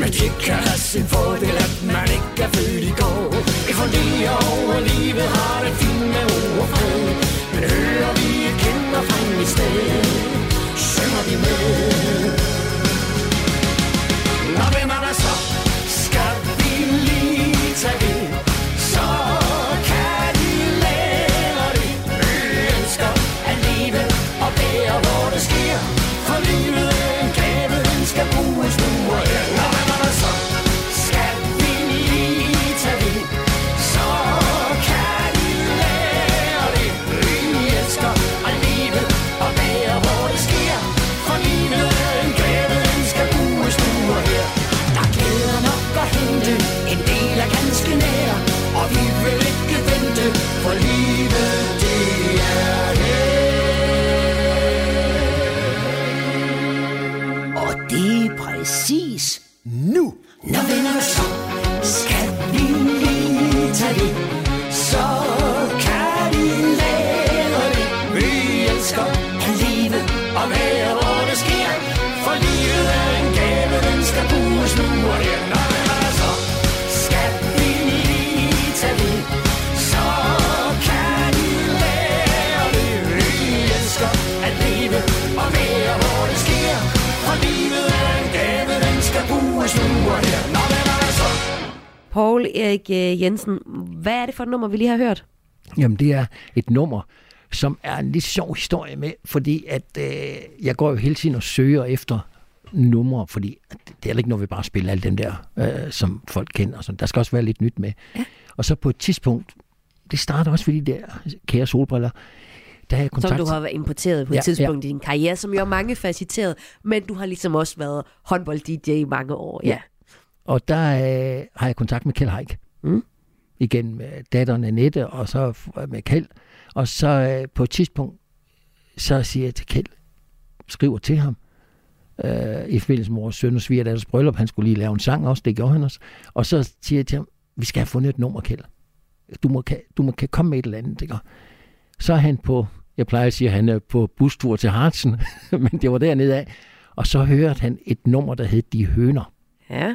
Men det kan have sin fordel, at man ikke er født i går. Vi forliger over livet, har det fint med ord og fred. Men hører vi et kinder frem i sted. For et nummer, vi lige har hørt? Jamen, det er et nummer, som er en lidt sjov historie med, fordi at øh, jeg går jo hele tiden og søger efter numre, fordi det er ikke noget, vi bare spiller alt den der, øh, som folk kender. Sådan. Der skal også være lidt nyt med. Ja. Og så på et tidspunkt, det starter også ved de der kære solbriller, der har jeg kontakt Som du har været importeret på Ja, et tidspunkt ja. i din karriere, som jo er mange faceteret, men du har ligesom også været håndbold-DJ i mange år. Ja. Og der øh, har jeg kontakt med Kjeld Haik. Mm. Igen med datteren Annette, og så med Kjeld. Og så øh, på et tidspunkt, så siger jeg til Kjeld, skriver til ham, øh, i forbindelse med vores søn og svigerdatters bryllup, han skulle lige lave en sang også, det gjorde han også. Og så siger jeg til ham, vi skal have fundet et nummer, Kjeld. Du må, kan, du må kan komme med et eller andet, ikke? Så er han på, jeg plejer at sige, at han er på bustur til Hartsen, <laughs> men det var dernede af. Og så hørte han et nummer, der hed De Høner. Ja.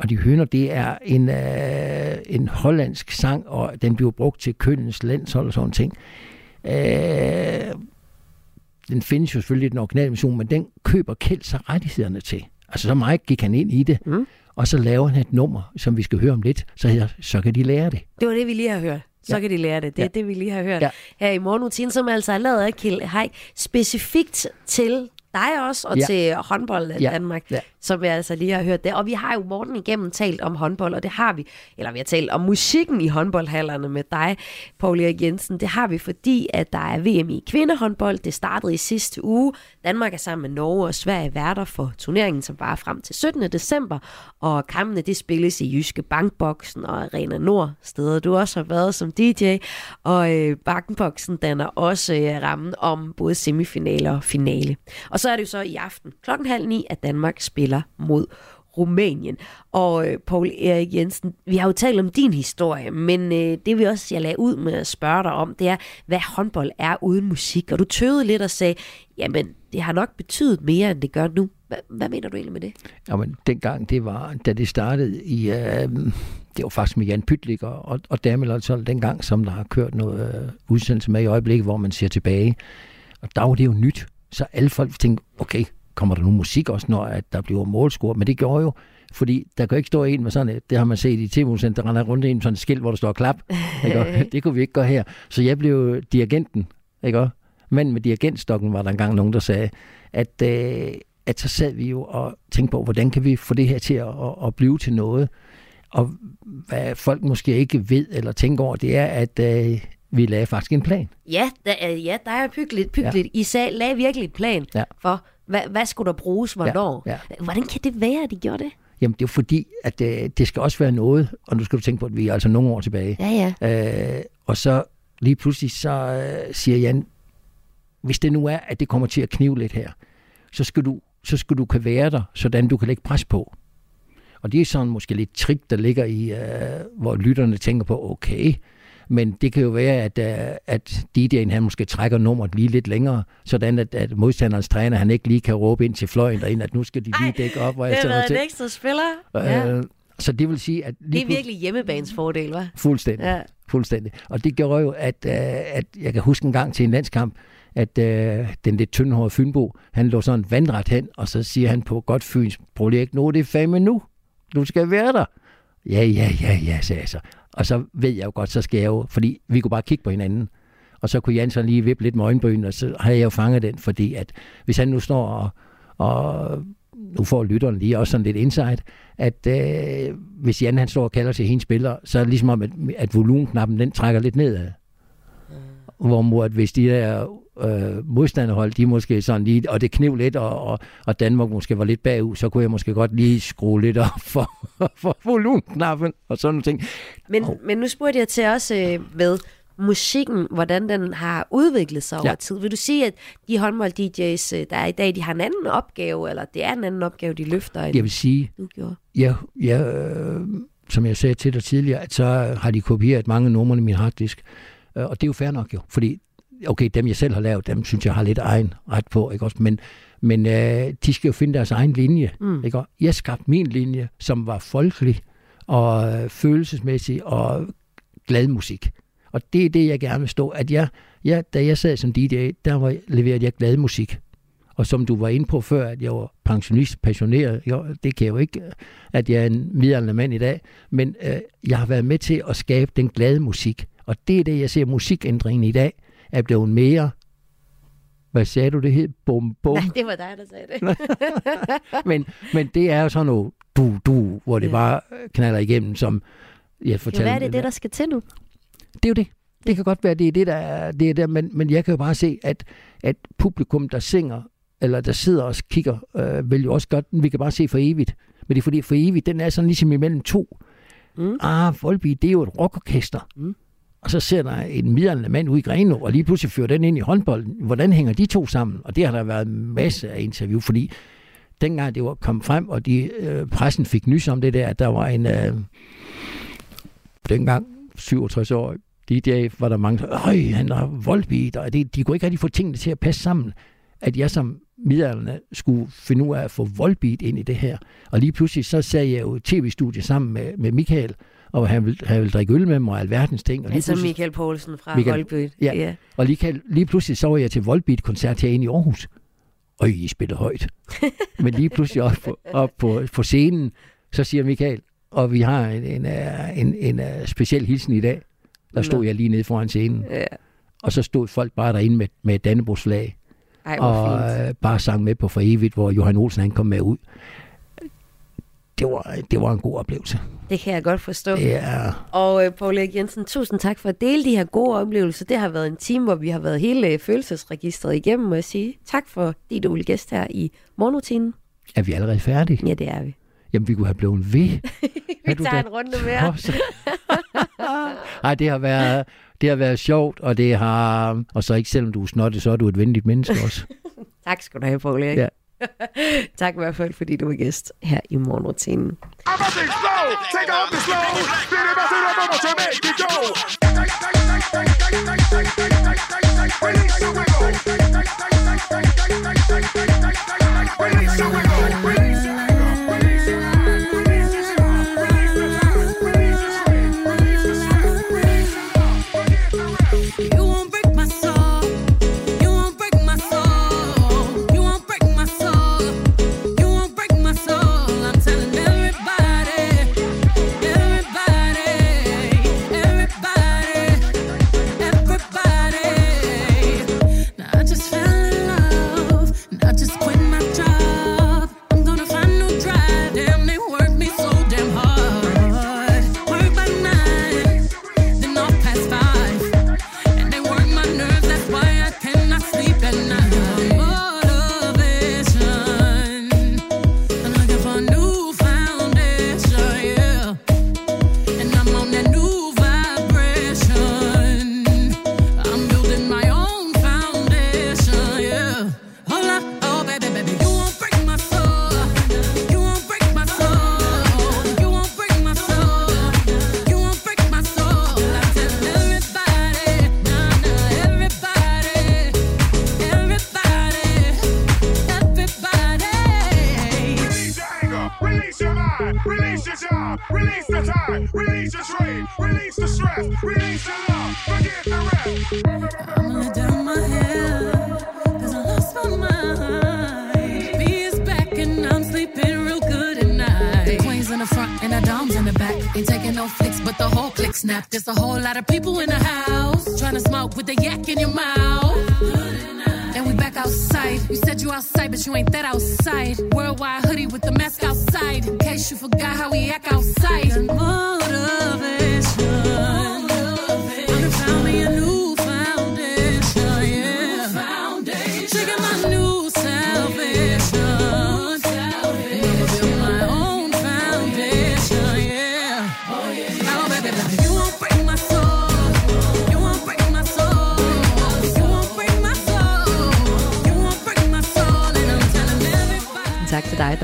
Og De Høner, det er en, øh, en hollandsk sang, og den blev brugt til Kølens landshold og sådan ting. Øh, den findes jo selvfølgelig i den originale version, men den køber Kjeld sig rettighederne til. Altså så meget gik han ind i det, mm. og så laver han et nummer, som vi skal høre om lidt, så, hedder, så kan de lære det. Det var det, vi lige har hørt. Så Ja. kan de lære det. Det er Ja. det, vi lige har hørt Ja. her i morgenrutinen, som altså er lavet af Kjeld Haik, specifikt til dig også, og Ja. til håndbold Ja. Danmark, Ja. som vi altså lige har hørt det. Og vi har jo morgen igennem talt om håndbold, og det har vi, eller vi har talt om musikken i håndboldhallerne med dig, Paul Erik Jensen. Det har vi, fordi at der er VM i kvindehåndbold. Det startede i sidste uge. Danmark er sammen med Norge og Sverige værter for turneringen, som var frem til 17. december. Og kampene det spilles i Jyske Bankboksen og Arena Nord, steder du også har været som DJ. Og øh, Bankboksen danner også øh, rammen om både semifinaler og finale. Og så er det jo så i aften klokken halv ni, at Danmark spiller mod Rumænien. Og øh, Paul Erik Jensen, vi har jo talt om din historie, men øh, det vi også, jeg lagde ud med at spørge dig om, det er, hvad håndbold er uden musik. Og du tøvede lidt og sagde, jamen det har nok betydet mere, end det gør nu. Hvad, hvad mener du egentlig med det? Jamen, dengang det var, da det startede i, øh, det var faktisk med Jan Pytlik og, og, og den dengang, som der har kørt noget øh, udsendelse med i øjeblikket, hvor man ser tilbage. Og der var det jo nyt. Så alle folk tænkte, okay, kommer der nu musik også, når at der bliver målscore? Men det gjorde jo, fordi der kan ikke stå en med sådan et, det har man set i tv der render rundt en med sådan et skilt, hvor der står klap. <laughs> Ikke? Det kunne vi ikke gøre her. Så jeg blev dirigenten, ikke? Men med dirigentstokken var der engang nogen, der sagde, at, øh, at så sad vi jo og tænkte på, hvordan kan vi få det her til at, at, at blive til noget? Og hvad folk måske ikke ved eller tænker over, det er, at øh, vi lagde faktisk en plan. Ja, der, øh, ja, der er pyggeligt, pyggeligt. Ja. I sag, lagde virkelig en plan Ja. for, hvad, hvad skulle der bruges, hvornår. Ja, Hvordan kan det være, at de gjorde det? Jamen, det er fordi, at øh, det skal også være noget, og nu skal du tænke på, at vi er altså nogle år tilbage. Ja, ja. Øh, og så lige pludselig så øh, siger Jan, hvis det nu er, at det kommer til at knive lidt her, så skal du, så skal du kan være der, sådan du kan lægge pres på. Og det er sådan måske lidt trick, der ligger i, øh, hvor lytterne tænker på, okay, men det kan jo være, at, øh, at DJ'en han måske trækker nummeret lige lidt længere, sådan at, at modstanderens træner han ikke lige kan råbe ind til fløjen derinde, at nu skal de lige dække op. Og Det har været en ekstra spiller. Ja. Øh, så det vil sige, at Det er virkelig hjemmebanes fordel, hva'? Fuldstændig. Ja. Fuldstændig. Og det gjorde jo, at, øh, at jeg kan huske en gang til en landskamp, at øh, den lidt tyndhårede Fynbo, han lå sådan vandret hen, og så siger han på godt Fyns, prøv lige ikke nu, det er fandme nu. Du skal være der. Ja, ja, ja, ja, sagde jeg så. Og så ved jeg jo godt, så skal jeg jo, fordi vi kunne bare kigge på hinanden. Og så kunne Jan så lige vippe lidt med øjenbryn, og så havde jeg jo fanget den, fordi at hvis han nu står og, og nu får lytteren lige også sådan lidt insight, at øh, hvis Jan han står og kalder til hendes spiller, så er det ligesom om, at, at volumenknappen den trækker lidt nedad. Hvorimod at hvis de der øh, modstanderhold, de måske sådan lige, og det kniv lidt, og, og, og Danmark måske var lidt bagud, så kunne jeg måske godt lige skrue lidt op for, <laughs> for volumenknappen og sådan nogle ting. Men, oh. men nu spurgte jeg til også øh, med musikken, hvordan den har udviklet sig over Ja. tid. Vil du sige, at de håndbold-DJ's, øh, der er i dag, de har en anden opgave, eller det er en anden opgave, de løfter, end Jeg vil sige, du gjorde? Ja, ja øh, som jeg sagde til dig tidligere, at så har de kopieret mange numre i min harddisk. Øh, og det er jo fair nok jo, fordi okay, dem jeg selv har lavet, dem synes jeg har lidt egen ret på, ikke også? Men, men øh, de skal jo finde deres egen linje, Mm. ikke også? Jeg skabte min linje, som var folkelig og øh, følelsesmæssig og glad musik. Og det er det, jeg gerne vil stå, at jeg, jeg, da jeg sad som DJ, der var, leverede jeg glad musik. Og som du var inde på før, at jeg var pensionist, passioneret, jo, det kan jeg jo ikke, at jeg er en midaldrende mand i dag, men øh, jeg har været med til at skabe den glade musik. Og det er det, jeg ser musikændringen i dag, er blevet mere, hvad sagde du, det hed? Bum, bum. Nej, det var dig, der sagde det. <laughs> men, men det er jo sådan noget du, du, hvor det Ja. bare knaller igennem, som jeg Jo, fortalte. hvad er det, det, der skal til nu? Det er jo det. Det kan godt være, det er det, der er, det er der, men, men jeg kan jo bare se, at, at publikum, der synger, eller der sidder og kigger, øh, vil jo også godt, vi kan bare se for evigt. Men det er fordi, for evigt, den er sådan ligesom imellem to. Mm. Ah, Volby, det er jo et rockorkester. Mm. Og så ser der en midlerne mand ud i Greno, og lige pludselig fører den ind i håndbolden. Hvordan hænger de to sammen? Og det har der været masse af interview, fordi dengang det var kom frem, og de, øh, pressen fik nys om det der, at der var en, øh, dengang 67 år, DJ, var der mange, øj, han har voldbeat, og det, de kunne ikke rigtig få tingene til at passe sammen. At jeg som middelalderne skulle finde ud af at få voldbeat ind i det her. Og lige pludselig så sad jeg jo i tv-studie sammen med, med Michael, og han ville, han ville drikke øl med mig og alverdens ting. Og lige Altså Michael Poulsen fra Michael- Holby. Ja. ja. Og lige, lige pludselig så var jeg til Volbeat-koncert herinde i Aarhus. Og I spiller højt. <laughs> Men lige pludselig op, på, op på, på scenen, så siger Michael, og vi har en, en, øh, en, en, en speciel hilsen i dag. Der stod Nå. jeg lige nede foran scenen. Ja. Og så stod folk bare derinde med, med et Dannebrogs flag. Ej, og fint. øh, bare sang med på for evigt, hvor Johan Olsen han kom med ud. Det var, det var en god oplevelse. Det kan jeg godt forstå. Ja. Og øh, Paul Erik Jensen, tusind tak for at dele de her gode oplevelser. Det har været en time, hvor vi har været hele øh, følelsesregistret igennem, må jeg sige. Tak for dit du gæst her i morgenrutinen. Er vi allerede færdige? Ja, det er vi. Jamen, vi kunne have blevet ved. <laughs> Vi tager en runde mere. Nå, så- <laughs> Ej, det har været, det har været sjovt, og det har... Og så ikke selvom du er snottet, så er du et venligt menneske også. <laughs> Tak skal du have, Paul Erik. Ja. <laughs> tak i hvert fald, fordi du var gæst her i morgenrutinen. Everything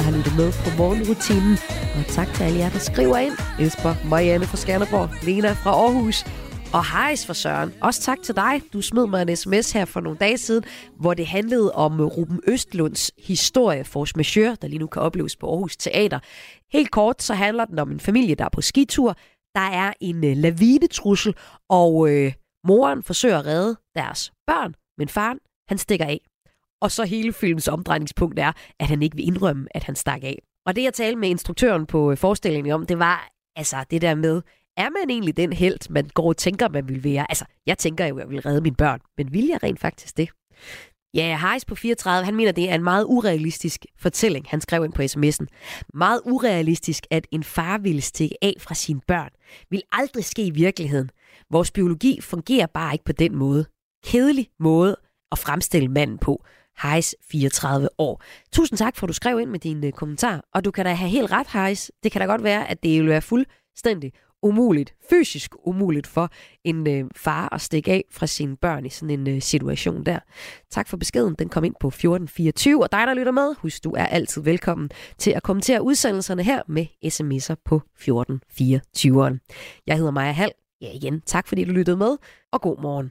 har lyttet med på morgenrutinen. Og tak til alle jer, der skriver ind. Esper, Marianne fra Skanderborg, Lena fra Aarhus og hejs fra Søren. Også tak til dig. Du smed mig en sms her for nogle dage siden, hvor det handlede om øh, Ruben Østlunds historie force majeure, der lige nu kan opleves på Aarhus Teater. Helt kort, så handler den om en familie, der er på skitur. Der er en øh, lavinetrussel, og øh, moren forsøger at redde deres børn, men faren, han stikker af. Og så hele filmens omdrejningspunkt er, at han ikke vil indrømme, at han stak af. Og det, jeg talte med instruktøren på øh, forestillingen om, det var altså det der med, er man egentlig den held, man går og tænker, man vil være? Altså, jeg tænker jo, at jeg vil redde mine børn, men vil jeg rent faktisk det? Ja, Harris på 34, han mener, det er en meget urealistisk fortælling, han skrev ind på sms'en. Meget urealistisk, at en far ville stikke af fra sine børn. Vil aldrig ske i virkeligheden. Vores biologi fungerer bare ikke på den måde. Kedelig måde at fremstille manden på. Heis, 34 år. Tusind tak for, at du skrev ind med din øh, kommentar. Og du kan da have helt ret, Heis. Det kan da godt være, at det vil være fuldstændig umuligt, fysisk umuligt for en øh, far at stikke af fra sine børn i sådan en øh, situation der. Tak for beskeden. Den kom ind på 1424. Og dig, der lytter med, husk, du er altid velkommen til at kommentere udsendelserne her med sms'er på 1424. Jeg hedder Maja Hall. Ja, igen, tak fordi du lyttede med, og god morgen.